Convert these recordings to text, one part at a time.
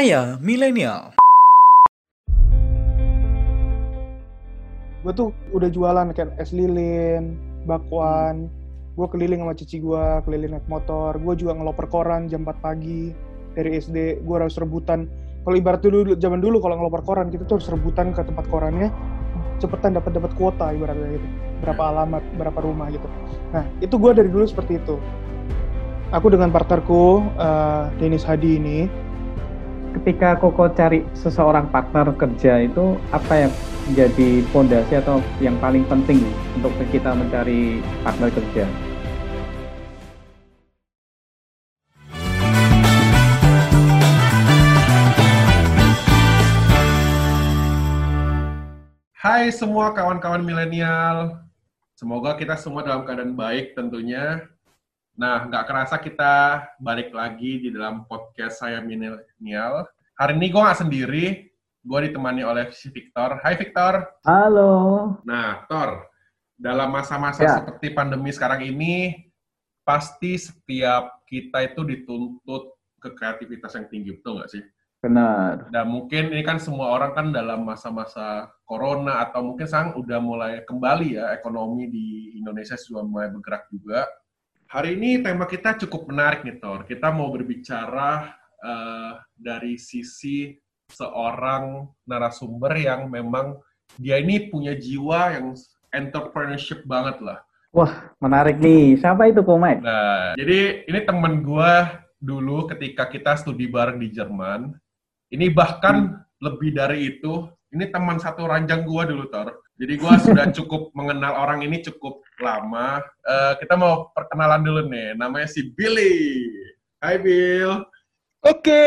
Saya milenial. gue tuh udah jualan kayak es lilin, bakwan. Gue keliling sama cici gue, keliling naik motor. Gue juga ngeloper koran jam 4 pagi dari SD. Gue harus rebutan. Kalau ibarat dulu zaman dulu kalau ngeloper koran kita tuh harus rebutan ke tempat korannya cepetan dapat dapat kuota ibaratnya gitu. Berapa alamat, berapa rumah gitu. Nah itu gue dari dulu seperti itu. Aku dengan partnerku uh, Denis Hadi ini ketika Koko cari seseorang partner kerja itu apa yang menjadi fondasi atau yang paling penting untuk kita mencari partner kerja? Hai semua kawan-kawan milenial, semoga kita semua dalam keadaan baik tentunya. Nah, nggak kerasa kita balik lagi di dalam podcast saya milenial. Hari ini gue nggak sendiri, gue ditemani oleh si Victor. Hai Victor. Halo. Nah, Thor, dalam masa-masa Ya. seperti pandemi sekarang ini, pasti setiap kita itu dituntut ke kreativitas yang tinggi, betul nggak sih? Benar. Dan mungkin ini kan semua orang kan dalam masa-masa corona atau mungkin sekarang udah mulai kembali ya ekonomi di Indonesia sudah mulai bergerak juga. Hari ini tema kita cukup menarik nih Tor. Kita mau berbicara eh, dari sisi seorang narasumber yang memang dia ini punya jiwa yang entrepreneurship banget lah. Wah, menarik nih. Siapa itu Komek? Nah, jadi ini temen gua dulu ketika kita studi bareng di Jerman. Ini bahkan lebih dari itu. Ini teman satu ranjang gua dulu, Tor. Jadi gua sudah cukup mengenal orang ini cukup lama. Eh, kita mau perkenalan dulu nih. Namanya si Billy. Hai, Bill. Oke,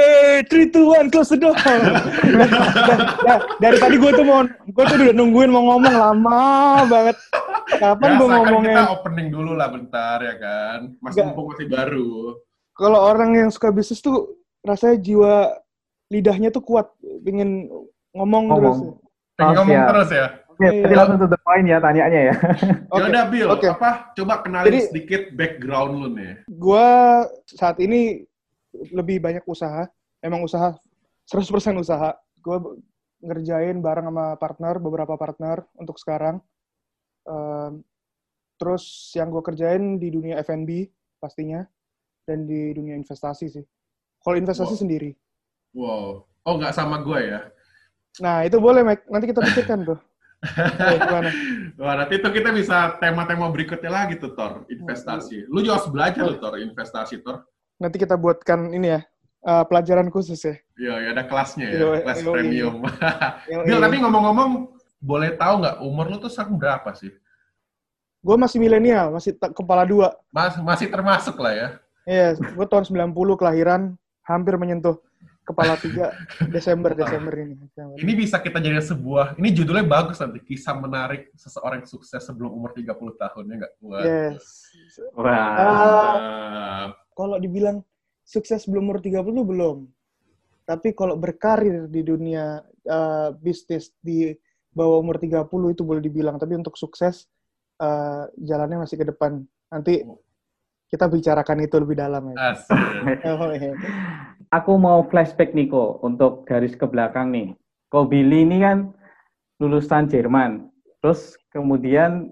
three, two, one, close the door. Nah, dari tadi gue tuh mau, gue tuh udah nungguin mau ngomong lama banget. Kapan gue kan ngomongnya? kita opening dulu lah bentar, ya kan? Mas mumpung masih baru. Kalau orang yang suka bisnis tuh rasanya jiwa lidahnya tuh kuat, pengen ngomong, Ngomong. terus. Pengen Oh, ngomong siap. terus ya? Oke, jadi Iya. langsung to the point ya tanyanya ya. Oke, udah, Bill. oke. Apa? Coba kenalin Jadi- sedikit background lu nih. Gue saat ini lebih banyak usaha, emang usaha 100% usaha. Gue ngerjain bareng sama partner, beberapa partner untuk sekarang. Ehm, terus yang gue kerjain di dunia F&B pastinya, dan di dunia investasi sih. Kalau investasi Wow. sendiri. Wow. Oh, nggak sama gue ya? Nah, itu boleh, Mac. Nanti kita pikirkan tuh. Wah, nanti itu kita bisa tema-tema berikutnya lagi tuh, Tor. Investasi. Lu juga harus belajar loh, Tor. Investasi, Tor. Nanti kita buatkan ini ya, eh, pelajaran khusus ya. Iya, ya ada kelasnya ya. Yoi, Kelas yoi. premium. Bill, tapi ngomong-ngomong, boleh tahu nggak umur lu tuh sekarang berapa sih? Gue masih milenial, masih kepala dua. Mas, masih termasuk lah ya. Iya, gue tahun 90 kelahiran, hampir menyentuh kepala tiga Desember Desember ini. Ini bisa kita jadi sebuah, ini judulnya bagus nanti, kisah menarik seseorang yang sukses sebelum umur 30 tahun, ya nggak? Yes. Wah. Mantap. Kalau dibilang sukses belum umur 30 belum. Tapi kalau berkarir di dunia eh, bisnis di bawah umur 30 itu boleh dibilang. Tapi untuk sukses eh, jalannya masih ke depan. Nanti kita bicarakan itu lebih dalam ya. Asik. Aku mau flashback nih kok untuk garis ke belakang nih. Kok Billy ini kan lulusan Jerman, terus kemudian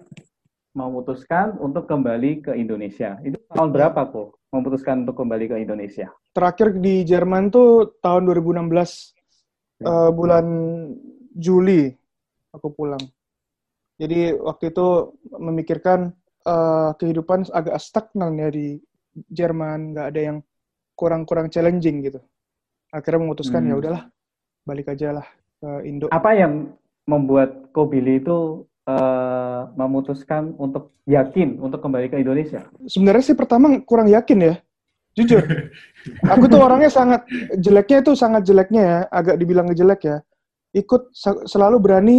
memutuskan untuk kembali ke Indonesia. Itu tahun berapa kok memutuskan untuk kembali ke Indonesia? Terakhir di Jerman tuh tahun 2016 eh, bulan Juli aku pulang. Jadi waktu itu memikirkan eh, kehidupan agak stagnan ya di Jerman, nggak ada yang kurang-kurang challenging gitu. Akhirnya memutuskan Hmm. ya udahlah, balik aja lah ke Indo. Apa yang membuat Ko Billy itu eh, memutuskan untuk yakin untuk kembali ke Indonesia? Sebenarnya sih pertama kurang yakin ya, jujur. Aku tuh orangnya sangat jeleknya itu sangat jeleknya ya, agak dibilang jelek ya. Ikut selalu berani,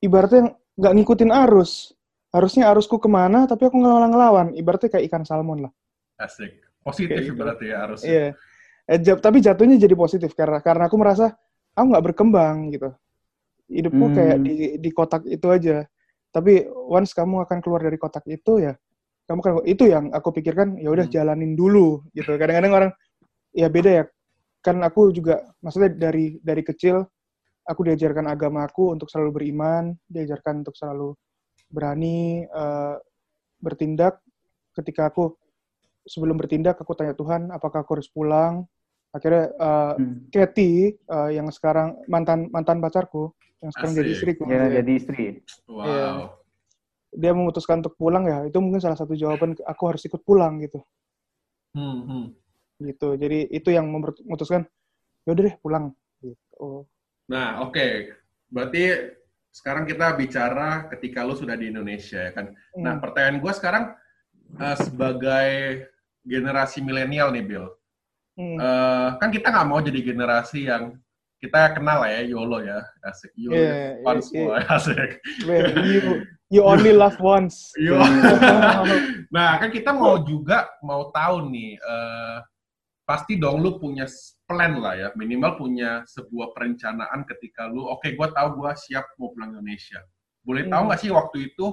ibaratnya nggak ngikutin arus. Harusnya arusku ke mana, tapi aku ngelawan ngelawan. Ibaratnya kayak ikan salmon lah. Asik. Positif gitu. berarti ya harusnya. Iya. Eh, ja- tapi jatuhnya jadi positif karena karena aku merasa aku nggak berkembang gitu. Hidupku Hmm. kayak di di kotak itu aja. Tapi once kamu akan keluar dari kotak itu ya, kamu kan itu yang aku pikirkan ya udah Hmm. jalanin dulu gitu. Kadang-kadang orang ya beda ya. kan aku juga maksudnya dari dari kecil aku diajarkan agama aku untuk selalu beriman, diajarkan untuk selalu berani uh, bertindak. Ketika aku sebelum bertindak aku tanya Tuhan apakah aku harus pulang. Akhirnya uh, hmm. Kathy uh, yang sekarang mantan mantan pacarku yang sekarang Asik. jadi istriku. Ya, ya, jadi istri. Wow. Ya, dia memutuskan untuk pulang ya, itu mungkin salah satu jawaban aku harus ikut pulang gitu. Hmm, hmm. Gitu. Jadi itu yang memutuskan ya udah deh pulang gitu. Nah, oke. Okay. Berarti sekarang kita bicara ketika lu sudah di Indonesia ya kan. Hmm. Nah, pertanyaan gue sekarang uh, sebagai generasi milenial nih, Bill. Hmm. Uh, kan kita nggak mau jadi generasi yang kita kenal ya YOLO ya, asik. You yeah, once yeah, yeah. asik. you, you only love once. nah, kan kita mau juga mau tahu nih, uh, pasti dong lu punya plan lah ya, minimal punya sebuah perencanaan ketika lu, oke okay, gue tahu gue siap mau pulang Indonesia. Boleh hmm. tahu nggak sih waktu itu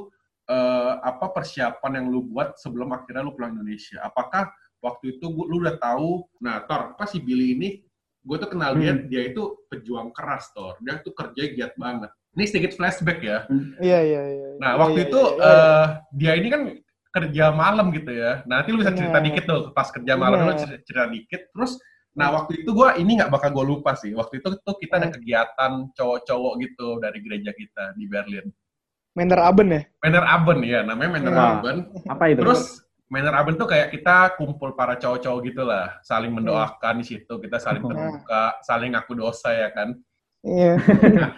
uh, apa persiapan yang lu buat sebelum akhirnya lu pulang Indonesia? Apakah waktu itu lu udah tahu, nah Tor, apa si Billy ini, gue tuh kenal hmm. dia, dia itu pejuang keras Tor, dia tuh kerja giat banget. Ini sedikit flashback ya. Iya, iya, iya. Nah, waktu ya, itu ya, ya. Uh, dia ini kan kerja malam gitu ya. Nah, nanti lu bisa cerita yeah. dikit tuh pas kerja malam yeah. lu cerita, cerita dikit. Terus, nah waktu itu gue ini nggak bakal gue lupa sih. Waktu itu tuh kita ada kegiatan cowok-cowok gitu dari gereja kita di Berlin. Manner Aben ya? Manner Aben ya, namanya Manner yeah. Aben. Apa itu? Terus Manner Aben tuh kayak kita kumpul para cowok-cowok gitu lah, saling mendoakan di situ, kita saling terbuka, saling ngaku dosa ya kan. Iya. Yeah. nah,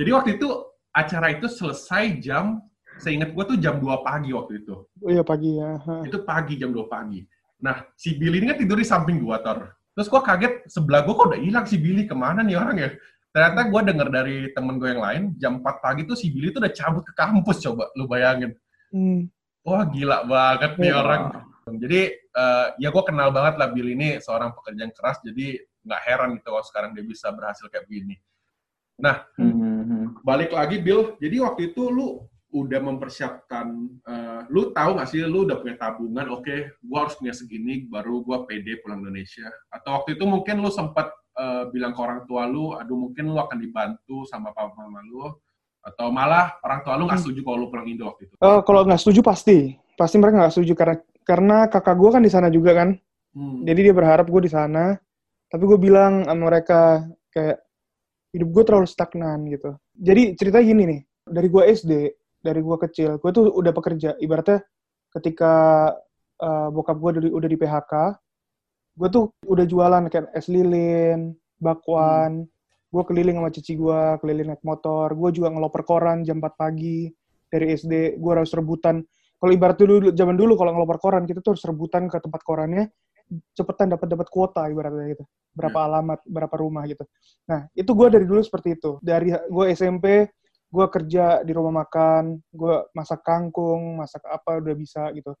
jadi waktu itu acara itu selesai jam seingat gue tuh jam 2 pagi waktu itu. Oh iya pagi ya. Itu pagi jam 2 pagi. Nah, si Billy ini kan tidur di samping gue, Tor. Terus gue kaget, sebelah gue kok udah hilang si Billy, ke mana nih orang ya? Ternyata gue denger dari temen gue yang lain, jam 4 pagi tuh si Billy tuh udah cabut ke kampus, coba lu bayangin. Hmm. Wah gila banget nih ya. orang. Jadi uh, ya gue kenal banget lah Billy ini seorang pekerja yang keras, jadi nggak heran gitu kalau sekarang dia bisa berhasil kayak begini. Nah, mm -hmm. balik lagi Bill, jadi waktu itu lu udah mempersiapkan, uh, lu tahu nggak sih, lu udah punya tabungan, oke, okay, gua harus punya segini, baru gua pede pulang Indonesia. Atau waktu itu mungkin lu sempat uh, bilang ke orang tua lu, aduh mungkin lu akan dibantu sama papa mama lu, atau malah orang tua lu nggak setuju kalau lu pulang Indo waktu itu? Uh, kalau nggak setuju pasti, pasti mereka nggak setuju karena karena kakak gue kan di sana juga kan, hmm. jadi dia berharap gue di sana. Tapi gue bilang sama mereka kayak hidup gue terlalu stagnan gitu. Jadi cerita gini nih, dari gue SD dari gue kecil gue tuh udah pekerja ibaratnya ketika uh, bokap gue udah, udah di PHK gue tuh udah jualan kayak es lilin bakwan. Hmm. gue keliling sama cici gue keliling naik motor. Gue juga ngeloper koran jam 4 pagi dari SD gue harus rebutan. Kalau ibarat dulu zaman dulu kalau ngeloper koran kita tuh harus rebutan ke tempat korannya cepetan dapat dapat kuota ibaratnya gitu. Berapa hmm. alamat berapa rumah gitu. Nah itu gue dari dulu seperti itu. Dari gue SMP gue kerja di rumah makan, gue masak kangkung, masak apa udah bisa gitu.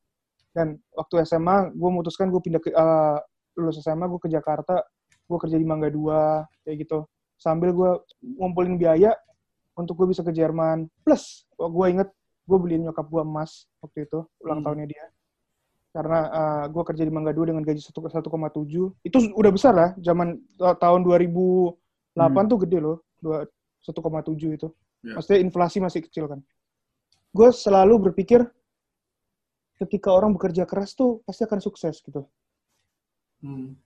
Dan waktu SMA, gue memutuskan gue pindah ke uh, lulus SMA, gue ke Jakarta, gue kerja di Mangga Dua kayak gitu. Sambil gue ngumpulin biaya untuk gue bisa ke Jerman. Plus, gue inget gue beliin nyokap gue emas waktu itu ulang hmm. tahunnya dia. Karena uh, gue kerja di Mangga Dua dengan gaji 1,7. Itu udah besar lah, zaman tahun 2008 hmm. tuh gede loh, 1,7 itu. Yeah. Maksudnya inflasi masih kecil kan. Gue selalu berpikir ketika orang bekerja keras tuh pasti akan sukses gitu. Hmm.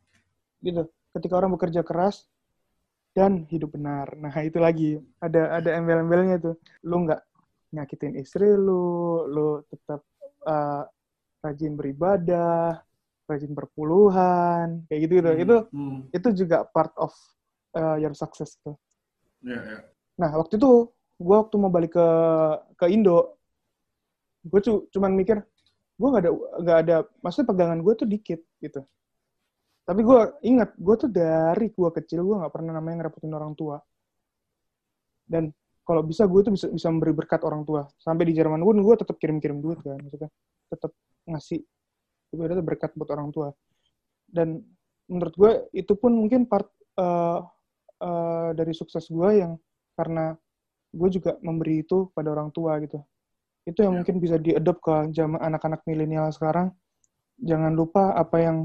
Gitu. Ketika orang bekerja keras dan hidup benar. Nah itu lagi ada ada embel-embelnya tuh. Lu nggak nyakitin istri lu, lu tetap uh, rajin beribadah, rajin berpuluhan, kayak gitu gitu. Hmm. Itu hmm. itu juga part of uh, your success tuh. Yeah, yeah. Nah waktu itu gue waktu mau balik ke ke Indo gue cu cuman mikir gue nggak ada nggak ada maksudnya pegangan gue tuh dikit gitu tapi gue ingat gue tuh dari gue kecil gue nggak pernah namanya ngerepotin orang tua. Dan kalau bisa gue tuh bisa bisa memberi berkat orang tua. Sampai di Jerman pun gue tetap kirim-kirim duit kan maksudnya. Tetap ngasih itu ada berkat buat orang tua. Dan menurut gue itu pun mungkin part uh, uh, dari sukses gue yang karena gue juga memberi itu pada orang tua gitu. Itu yang ya. mungkin bisa diadop ke zaman anak-anak milenial sekarang. Jangan lupa apa yang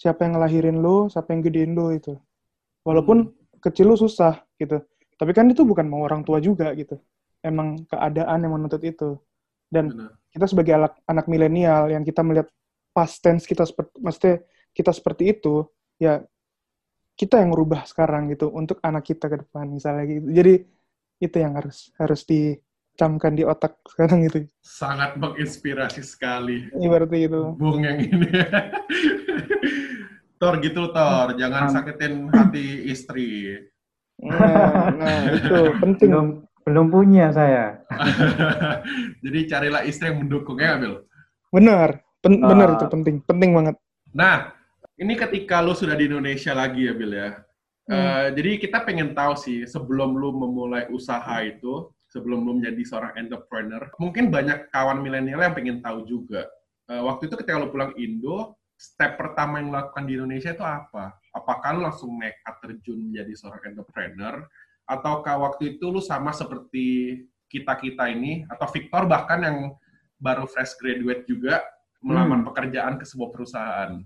siapa yang ngelahirin lo siapa yang gedein lo itu Walaupun kecil lu susah gitu. Tapi kan itu bukan mau orang tua juga gitu. Emang keadaan yang menuntut itu. Dan Benar. kita sebagai anak, anak milenial yang kita melihat past tense kita seperti maksudnya kita seperti itu, ya kita yang merubah sekarang gitu untuk anak kita ke depan misalnya gitu. Jadi itu yang harus harus dicamkan di otak sekarang gitu. Sangat menginspirasi sekali. Ibaratnya gitu. Bung yang ini. Tor gitu Tor, jangan Am- sakitin hati istri. Nah, nah itu penting. Belum belum punya saya. Jadi carilah istri yang mendukungnya, Abil. Benar, pen- Ah. benar itu penting, penting banget. Nah, ini ketika lu sudah di Indonesia lagi ya, Bil ya. Eh, jadi kita pengen tahu sih, sebelum lu memulai usaha itu, sebelum lu menjadi seorang entrepreneur, mungkin banyak kawan milenial yang pengen tahu juga. Eh, waktu itu ketika lu pulang Indo, step pertama yang lu lakukan di Indonesia itu apa? Apakah lu langsung nekat terjun menjadi seorang entrepreneur? Ataukah waktu itu lu sama seperti kita-kita ini, atau Victor bahkan yang baru fresh graduate juga, melamar pekerjaan ke sebuah perusahaan?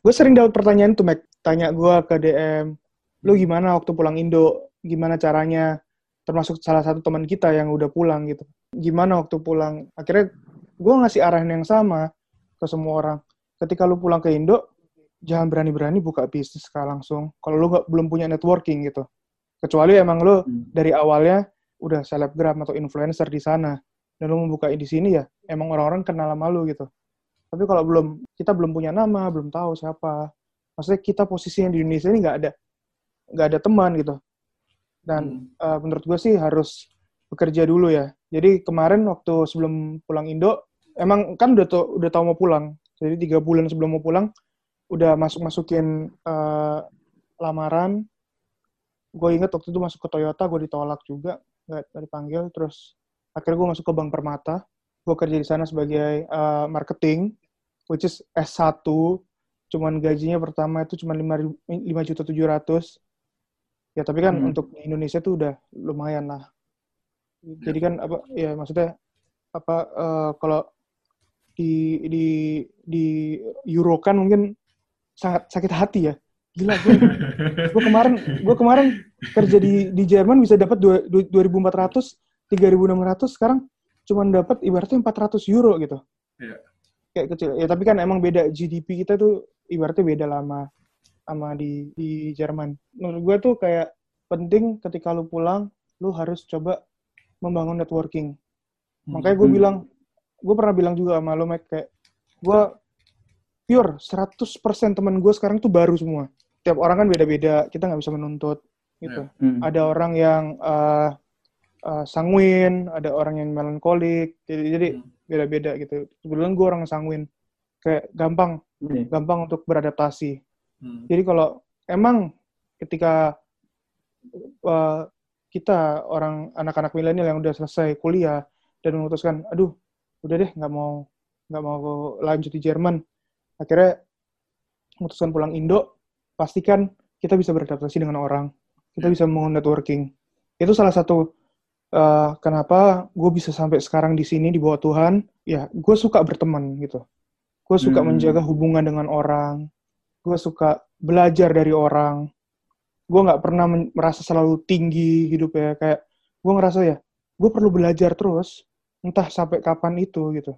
Gue sering dapat pertanyaan tuh, Mac. Tanya gue ke DM, lu gimana waktu pulang Indo? Gimana caranya? Termasuk salah satu teman kita yang udah pulang gitu. Gimana waktu pulang? Akhirnya gue ngasih arahan yang sama ke semua orang. Ketika lu pulang ke Indo, jangan berani-berani buka bisnis kah langsung. Kalau lu nggak- belum punya networking gitu. Kecuali emang lu Hmm. dari awalnya udah selebgram atau influencer di sana dan lu membuka di sini ya emang orang-orang kenal sama lu gitu tapi kalau belum kita belum punya nama belum tahu siapa maksudnya kita posisinya di Indonesia ini nggak ada nggak ada teman gitu dan Hmm. eh, menurut gue sih harus bekerja dulu ya jadi kemarin waktu sebelum pulang Indo emang kan udah tau, udah tahu mau pulang jadi tiga bulan sebelum mau pulang udah masuk masukin eh, lamaran. Gue inget waktu itu masuk ke Toyota gue ditolak juga nggak dipanggil. Terus akhirnya gue masuk ke Bank Permata. Gue kerja di sana sebagai uh, marketing which is S1 cuman gajinya pertama itu cuma 5 lima juta tujuh ratus. Ya tapi kan Hmm. untuk di Indonesia tuh udah lumayan lah. Jadi kan apa ya maksudnya apa eh, kalau di di di Euro kan mungkin sangat sakit hati ya. Gila gue gue kemarin gue kemarin kerja di di Jerman bisa dapat dua- dua- 2.400 3.600 sekarang cuma dapat ibaratnya 400 euro gitu. Iya. kayak kecil. Ya tapi kan emang beda GDP kita tuh ibaratnya beda lama sama di di Jerman. Menurut gue tuh kayak penting ketika lu pulang lu harus coba membangun networking. Makanya gue Hmm. bilang gue pernah bilang juga sama lo Mike kayak gue pure 100% teman gue sekarang tuh baru semua tiap orang kan beda-beda kita nggak bisa menuntut gitu Hmm. ada orang yang uh, uh, sanguin ada orang yang melankolik jadi jadi Hmm. beda-beda gitu kebetulan gue orang sanguin kayak gampang Iya. gampang untuk beradaptasi Hmm. jadi kalau emang ketika uh, kita orang anak-anak milenial yang udah selesai kuliah dan memutuskan, aduh, udah deh nggak mau nggak mau lanjut di Jerman, akhirnya memutuskan pulang Indo, pastikan kita bisa beradaptasi dengan orang, kita bisa membangun networking. Itu salah satu uh, kenapa gue bisa sampai sekarang di sini di bawah Tuhan. Ya, gue suka berteman gitu. Gue suka Hmm. menjaga hubungan dengan orang. Gue suka belajar dari orang. Gue nggak pernah merasa selalu tinggi hidupnya. Kayak gue ngerasa ya, gue perlu belajar terus. Entah sampai kapan itu gitu.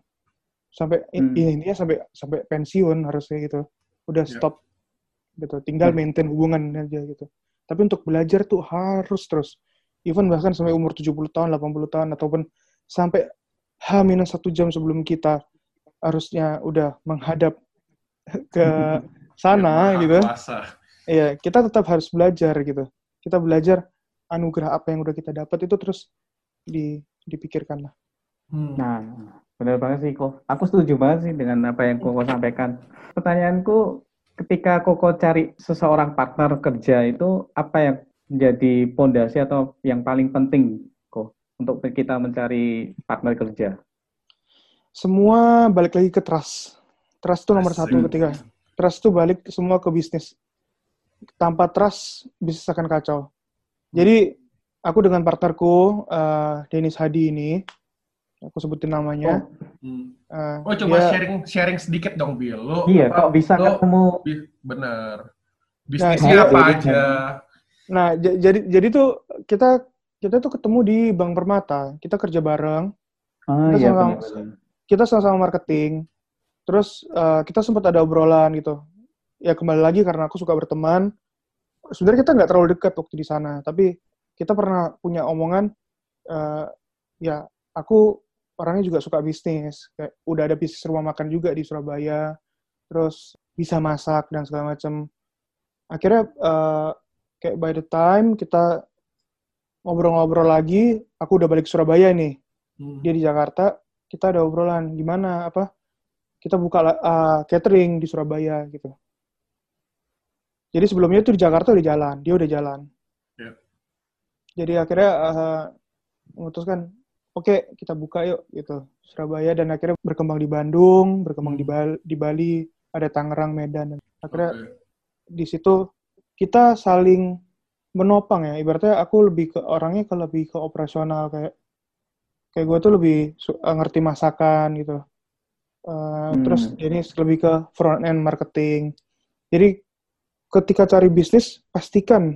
Sampai Hmm. ini ya sampai sampai pensiun harusnya gitu. Udah Ya. stop gitu. Tinggal Hmm. maintain hubungan aja gitu. Tapi untuk belajar tuh harus terus. Even bahkan sampai umur 70 tahun, 80 tahun, ataupun sampai H-1 jam sebelum kita harusnya udah menghadap ke sana Yang gitu. Iya, kita tetap harus belajar gitu. Kita belajar anugerah apa yang udah kita dapat itu terus di, dipikirkan lah. Hmm. Nah, benar banget sih kok. Aku setuju banget sih dengan apa yang Koko sampaikan. Pertanyaanku, ketika Koko cari seseorang partner kerja itu apa yang menjadi pondasi atau yang paling penting kok untuk kita mencari partner kerja? Semua balik lagi ke trust. Trust itu nomor Asik. satu ketika. Trust itu balik semua ke bisnis. Tanpa trust, bisnis akan kacau. Jadi, aku dengan partnerku, eh, Denis Hadi ini, aku sebutin namanya. Hmm. eh, Oh coba dia- sharing sharing sedikit dong Bill. Lo Iya, apa- kok bisa lo- ketemu bener. Bisnisnya Nah, apa iya. aja? Nah, j- jadi jadi tuh kita kita tuh ketemu di Bank Permata. Kita kerja bareng. Ah, Kita iya sama-. Kita sama-sama marketing. Terus eh, kita sempat ada obrolan gitu. Ya kembali lagi karena aku suka berteman. Sebenarnya kita nggak terlalu dekat waktu di sana, tapi kita pernah punya omongan. eh, ya aku orangnya juga suka bisnis. Kayak udah ada bisnis rumah makan juga di Surabaya. Terus bisa masak dan segala macam. Akhirnya eh, kayak by the time kita ngobrol-ngobrol lagi, aku udah balik Surabaya nih. Hmm. Dia di Jakarta, kita ada obrolan gimana apa? Kita buka uh, catering di Surabaya gitu. Jadi sebelumnya itu di Jakarta udah jalan, dia udah jalan. Ya. Jadi akhirnya uh, memutuskan, oke kita buka yuk gitu Surabaya dan akhirnya berkembang di Bandung, berkembang di, Bal- di Bali, ada Tangerang, Medan. Dan akhirnya Oke. di situ kita saling menopang ya. Ibaratnya aku lebih ke orangnya ke lebih ke operasional kayak kayak gue tuh lebih eh, ngerti masakan gitu. Eh, Hmm. Terus ini lebih ke front end marketing. Jadi ketika cari bisnis pastikan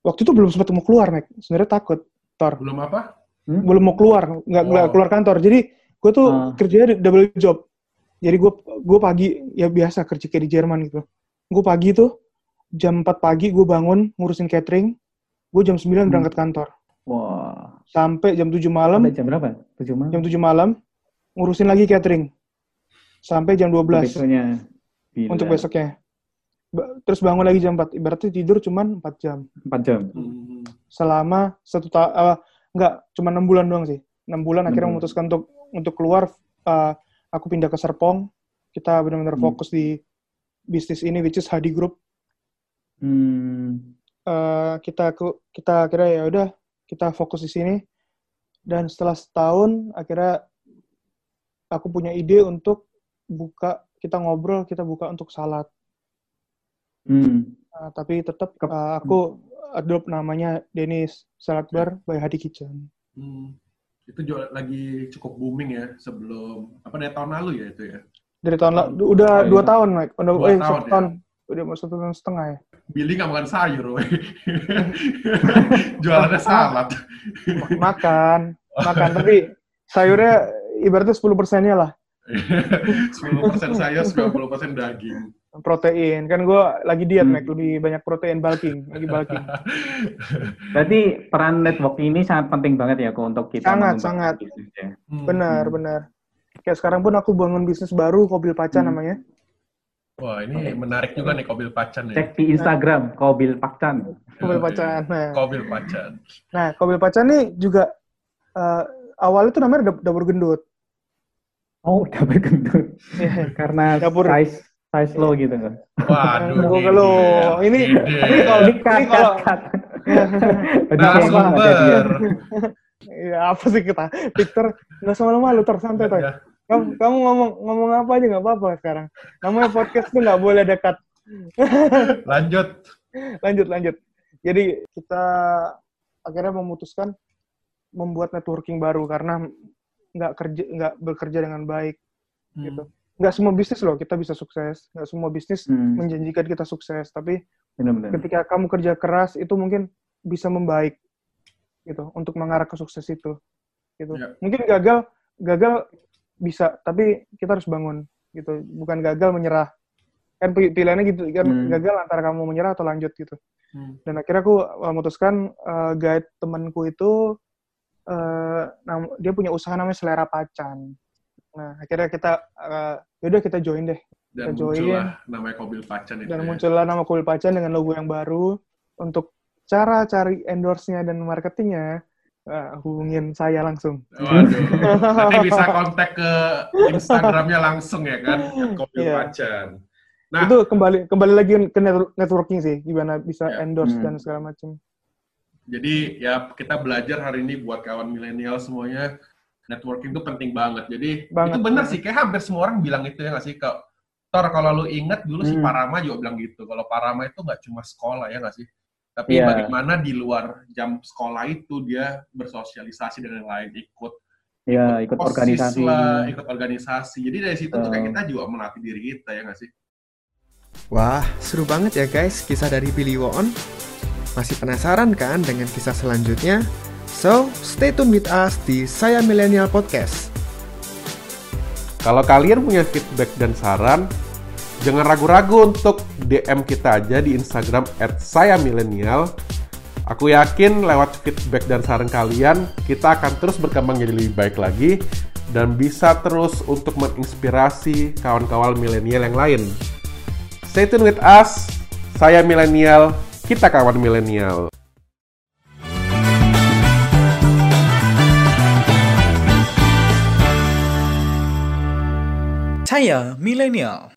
waktu itu belum sempat mau keluar, Mek. Sebenarnya takut, Tor. Belum apa? Hmm? Belum mau keluar, nggak nggak Oh. keluar kantor. Jadi gue tuh Ah. kerjanya double job. Jadi gue gue pagi ya biasa kerja kayak di Jerman gitu. Gue pagi tuh jam 4 pagi gue bangun ngurusin catering. Gue jam 9 Hmm. berangkat kantor. Wah. Sampai jam 7 malam, Sampai jam berapa? Tujuh malam. jam 7 malam ngurusin lagi catering. Sampai jam 12 Besoknya. Gila. untuk besoknya. Ba- Terus bangun lagi jam 4. Ibaratnya tidur cuman 4 jam. Empat jam. Hmm. Selama satu tahun, enggak, cuma 6 bulan doang sih. 6 bulan Enam akhirnya bulan. memutuskan untuk untuk keluar. eh, aku pindah ke Serpong. Kita benar-benar Hmm. fokus di bisnis ini, which is Hadi Group. Hmm. Eh, kita kita akhirnya ya udah kita fokus di sini. Dan setelah setahun, akhirnya aku punya ide untuk buka, kita ngobrol, kita buka untuk salad. Hmm. Nah, tapi tetap eh, aku adopt namanya Dennis Salad Bar by Hadi Kitchen. Hmm. Itu juga lagi cukup booming ya sebelum apa dari tahun lalu ya itu ya. Dari tahun lalu, udah Oh, dua iya. tahun, Mike. Udah, Dua eh, tahun, satu ya? tahun. Udah mau satu tahun setengah ya. Billy nggak makan sayur, woy. Jualannya salad. Ma- Makan, makan. Tapi sayurnya ibaratnya 10 persennya lah. 10% sayur, 90% daging. Protein. Kan gue lagi diet, Hmm. Mike. Lebih banyak protein bulking. Lagi bulking. Berarti peran network ini sangat penting banget ya kok untuk kita Sangat, sangat. bisnisnya. Hmm. Benar, Hmm. benar. Kayak sekarang pun aku bangun bisnis baru, Kobil Paca Hmm. namanya. Wah, ini menarik juga nih Kobil Pacan ya. Cek di Instagram Kobil Pakcan. Kobil. Pacan. Nah, Kobil Pacan. nah Kobil Pacan nih juga eh, awalnya tuh namanya dap- dapur gendut. Oh, dapur gendut. Iya. Karena Dapur- size size lo gitu kan. Waduh. Kalau dia. ini ini kalau Ini cut, cut, cut. Nah, ya dia. sumber. ya apa sih kita Victor nggak sama malu ter santai ter Ya. kamu, kamu ngomong ngomong apa aja nggak apa-apa sekarang namanya podcast tuh nggak boleh dekat Lanjut. lanjut lanjut jadi kita akhirnya memutuskan membuat networking baru karena nggak kerja nggak bekerja dengan baik Hmm. gitu nggak semua bisnis loh kita bisa sukses nggak semua bisnis Hmm, menjanjikan kita sukses tapi benar-benar. ketika kamu kerja keras itu mungkin bisa membaik gitu untuk mengarah ke sukses itu gitu Ya. mungkin gagal gagal bisa tapi kita harus bangun gitu bukan gagal menyerah kan pi- pilihannya gitu kan Hmm. gagal antara kamu menyerah atau lanjut gitu Hmm. dan akhirnya aku memutuskan eh, guide temanku itu eh, nam- dia punya usaha namanya selera pacan nah akhirnya kita eh, yaudah kita join deh Dan Kita join. muncullah namanya Kobil Pacan itu dan ya. muncullah nama Kuil Pacan dengan logo yang baru. Untuk cara cari endorse-nya dan marketingnya, eh, hubungin saya langsung. Waduh. Nanti bisa kontak ke Instagramnya langsung ya kan, Kobil Iya. Pacan. Nah, Itu kembali kembali lagi ke network- networking sih, gimana bisa Ya. endorse Hmm. dan segala macam. jadi ya kita belajar hari ini buat kawan milenial semuanya, networking itu penting banget. Jadi Banget, itu benar banget. sih, kayak hampir semua orang bilang itu ya nggak sih? Kak, Tor, kalau lu inget dulu si Hmm. Parama juga bilang gitu. Kalau Parama itu nggak cuma sekolah ya nggak sih? Tapi Iya. bagaimana di luar jam sekolah itu dia bersosialisasi dengan yang lain, ikut Ya, ikut OSIS organisasi. lah, ikut organisasi. Jadi dari situ tuh kayak kita juga melatih diri kita ya nggak sih? Wah, seru banget ya guys kisah dari Billy Won. Masih penasaran kan dengan kisah selanjutnya? So, stay tune with us di Saya Millennial Podcast. Kalau kalian punya feedback dan saran, jangan ragu-ragu untuk DM kita aja di Instagram @sayamillennial. Aku yakin lewat feedback dan saran kalian, kita akan terus berkembang jadi lebih baik lagi dan bisa terus untuk menginspirasi kawan-kawan milenial yang lain. Stay tune with us. Saya milenial, kita kawan milenial. Saya milenial.